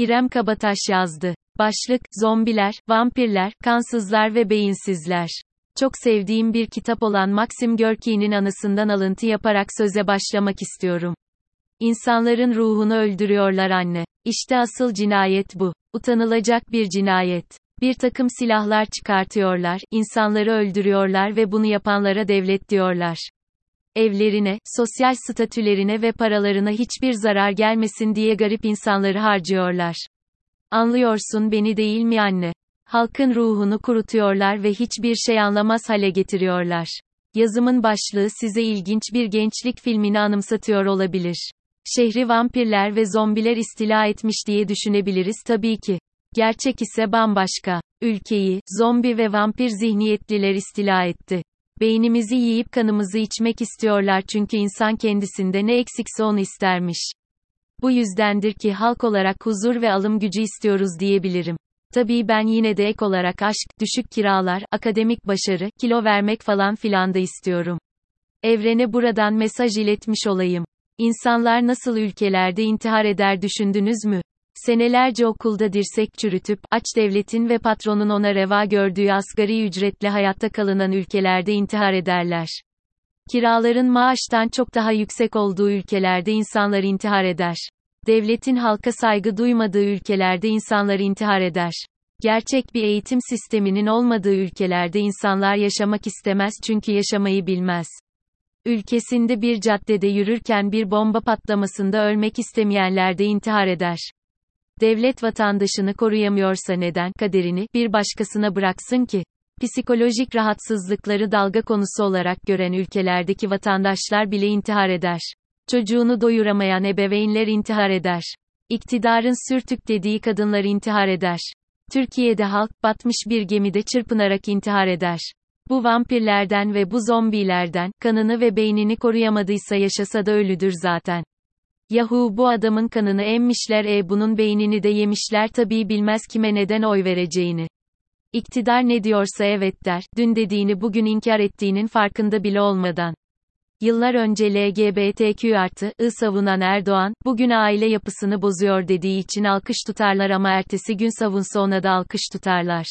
İrem Kabataş yazdı. Başlık, zombiler, vampirler, kansızlar ve beyinsizler. Çok sevdiğim bir kitap olan Maxim Gorki'nin anısından alıntı yaparak söze başlamak istiyorum. İnsanların ruhunu öldürüyorlar anne. İşte asıl cinayet bu. Utanılacak bir cinayet. Bir takım silahlar çıkartıyorlar, insanları öldürüyorlar ve bunu yapanlara devlet diyorlar. Evlerine, sosyal statülerine ve paralarına hiçbir zarar gelmesin diye garip insanları harcıyorlar. Anlıyorsun beni değil mi anne? Halkın ruhunu kurutuyorlar ve hiçbir şey anlamaz hale getiriyorlar. Yazımın başlığı size ilginç bir gençlik filmini anımsatıyor olabilir. Şehri vampirler ve zombiler istila etmiş diye düşünebiliriz tabii ki. Gerçek ise bambaşka. Ülkeyi, zombi ve vampir zihniyetliler istila etti. Beynimizi yiyip kanımızı içmek istiyorlar çünkü insan kendisinde ne eksikse onu istermiş. Bu yüzdendir ki halk olarak huzur ve alım gücü istiyoruz diyebilirim. Tabii ben yine de ek olarak aşk, düşük kiralar, akademik başarı, kilo vermek falan filan da istiyorum. Evrene buradan mesaj iletmiş olayım. İnsanlar nasıl ülkelerde intihar eder düşündünüz mü? Senelerce okulda dirsek çürütüp, aç devletin ve patronun ona reva gördüğü asgari ücretle hayatta kalınan ülkelerde intihar ederler. Kiraların maaştan çok daha yüksek olduğu ülkelerde insanlar intihar eder. Devletin halka saygı duymadığı ülkelerde insanlar intihar eder. Gerçek bir eğitim sisteminin olmadığı ülkelerde insanlar yaşamak istemez çünkü yaşamayı bilmez. Ülkesinde bir caddede yürürken bir bomba patlamasında ölmek istemeyenler de intihar eder. Devlet vatandaşını koruyamıyorsa neden kaderini bir başkasına bıraksın ki? Psikolojik rahatsızlıkları dalga konusu olarak gören ülkelerdeki vatandaşlar bile intihar eder. Çocuğunu doyuramayan ebeveynler intihar eder. İktidarın sürtük dediği kadınlar intihar eder. Türkiye'de halk batmış bir gemide çırpınarak intihar eder. Bu vampirlerden ve bu zombilerden kanını ve beynini koruyamadıysa yaşasa da ölüdür zaten. Yahu bu adamın kanını emmişler e bunun beynini de yemişler tabii bilmez kime neden oy vereceğini. İktidar ne diyorsa evet der, dün dediğini bugün inkar ettiğinin farkında bile olmadan. Yıllar önce LGBTQ artı, I savunan Erdoğan, bugün aile yapısını bozuyor dediği için alkış tutarlar ama ertesi gün savunsa ona da alkış tutarlar.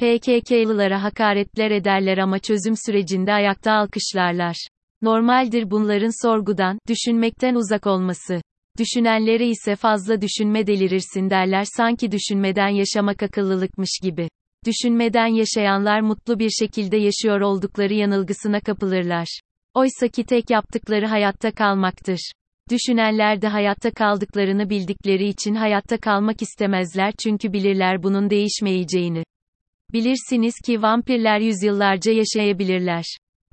PKK'lılara hakaretler ederler ama çözüm sürecinde ayakta alkışlarlar. Normaldir bunların sorgudan, düşünmekten uzak olması. Düşünenlere ise fazla düşünme delirirsin derler sanki düşünmeden yaşamak akıllılıkmış gibi. Düşünmeden yaşayanlar mutlu bir şekilde yaşıyor oldukları yanılgısına kapılırlar. Oysa ki tek yaptıkları hayatta kalmaktır. Düşünenler de hayatta kaldıklarını bildikleri için hayatta kalmak istemezler çünkü bilirler bunun değişmeyeceğini. Bilirsiniz ki vampirler yüzyıllarca yaşayabilirler.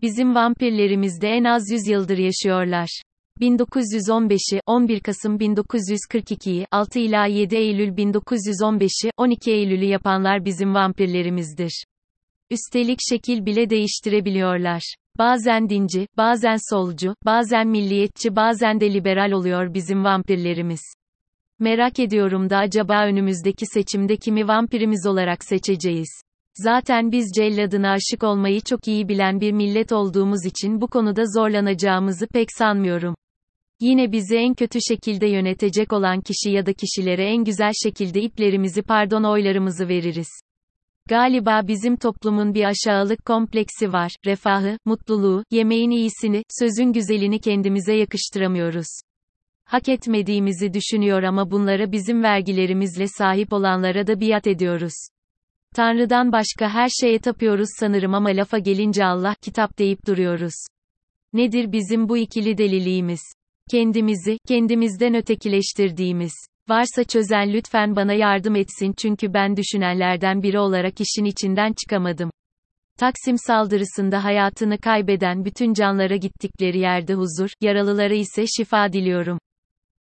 Bizim vampirlerimiz de en az 100 yıldır yaşıyorlar. 1915'i, 11 Kasım 1942'yi, 6 ila 7 Eylül 1915'i, 12 Eylül'ü yapanlar bizim vampirlerimizdir. Üstelik şekil bile değiştirebiliyorlar. Bazen dinci, bazen solcu, bazen milliyetçi, bazen de liberal oluyor bizim vampirlerimiz. Merak ediyorum da acaba önümüzdeki seçimde kimi vampirimiz olarak seçeceğiz? Zaten biz celladına aşık olmayı çok iyi bilen bir millet olduğumuz için bu konuda zorlanacağımızı pek sanmıyorum. Yine bizi en kötü şekilde yönetecek olan kişi ya da kişilere en güzel şekilde iplerimizi pardon oylarımızı veririz. Galiba bizim toplumun bir aşağılık kompleksi var. Refahı, mutluluğu, yemeğin iyisini, sözün güzelini kendimize yakıştıramıyoruz. Hak etmediğimizi düşünüyor ama bunlara bizim vergilerimizle sahip olanlara da biat ediyoruz. Tanrı'dan başka her şeye tapıyoruz sanırım ama lafa gelince Allah kitap deyip duruyoruz. Nedir bizim bu ikili deliliğimiz? Kendimizi, kendimizden ötekileştirdiğimiz. Varsa çözen lütfen bana yardım etsin çünkü ben düşünenlerden biri olarak işin içinden çıkamadım. Taksim saldırısında hayatını kaybeden bütün canlara gittikleri yerde huzur, yaralılara ise şifa diliyorum.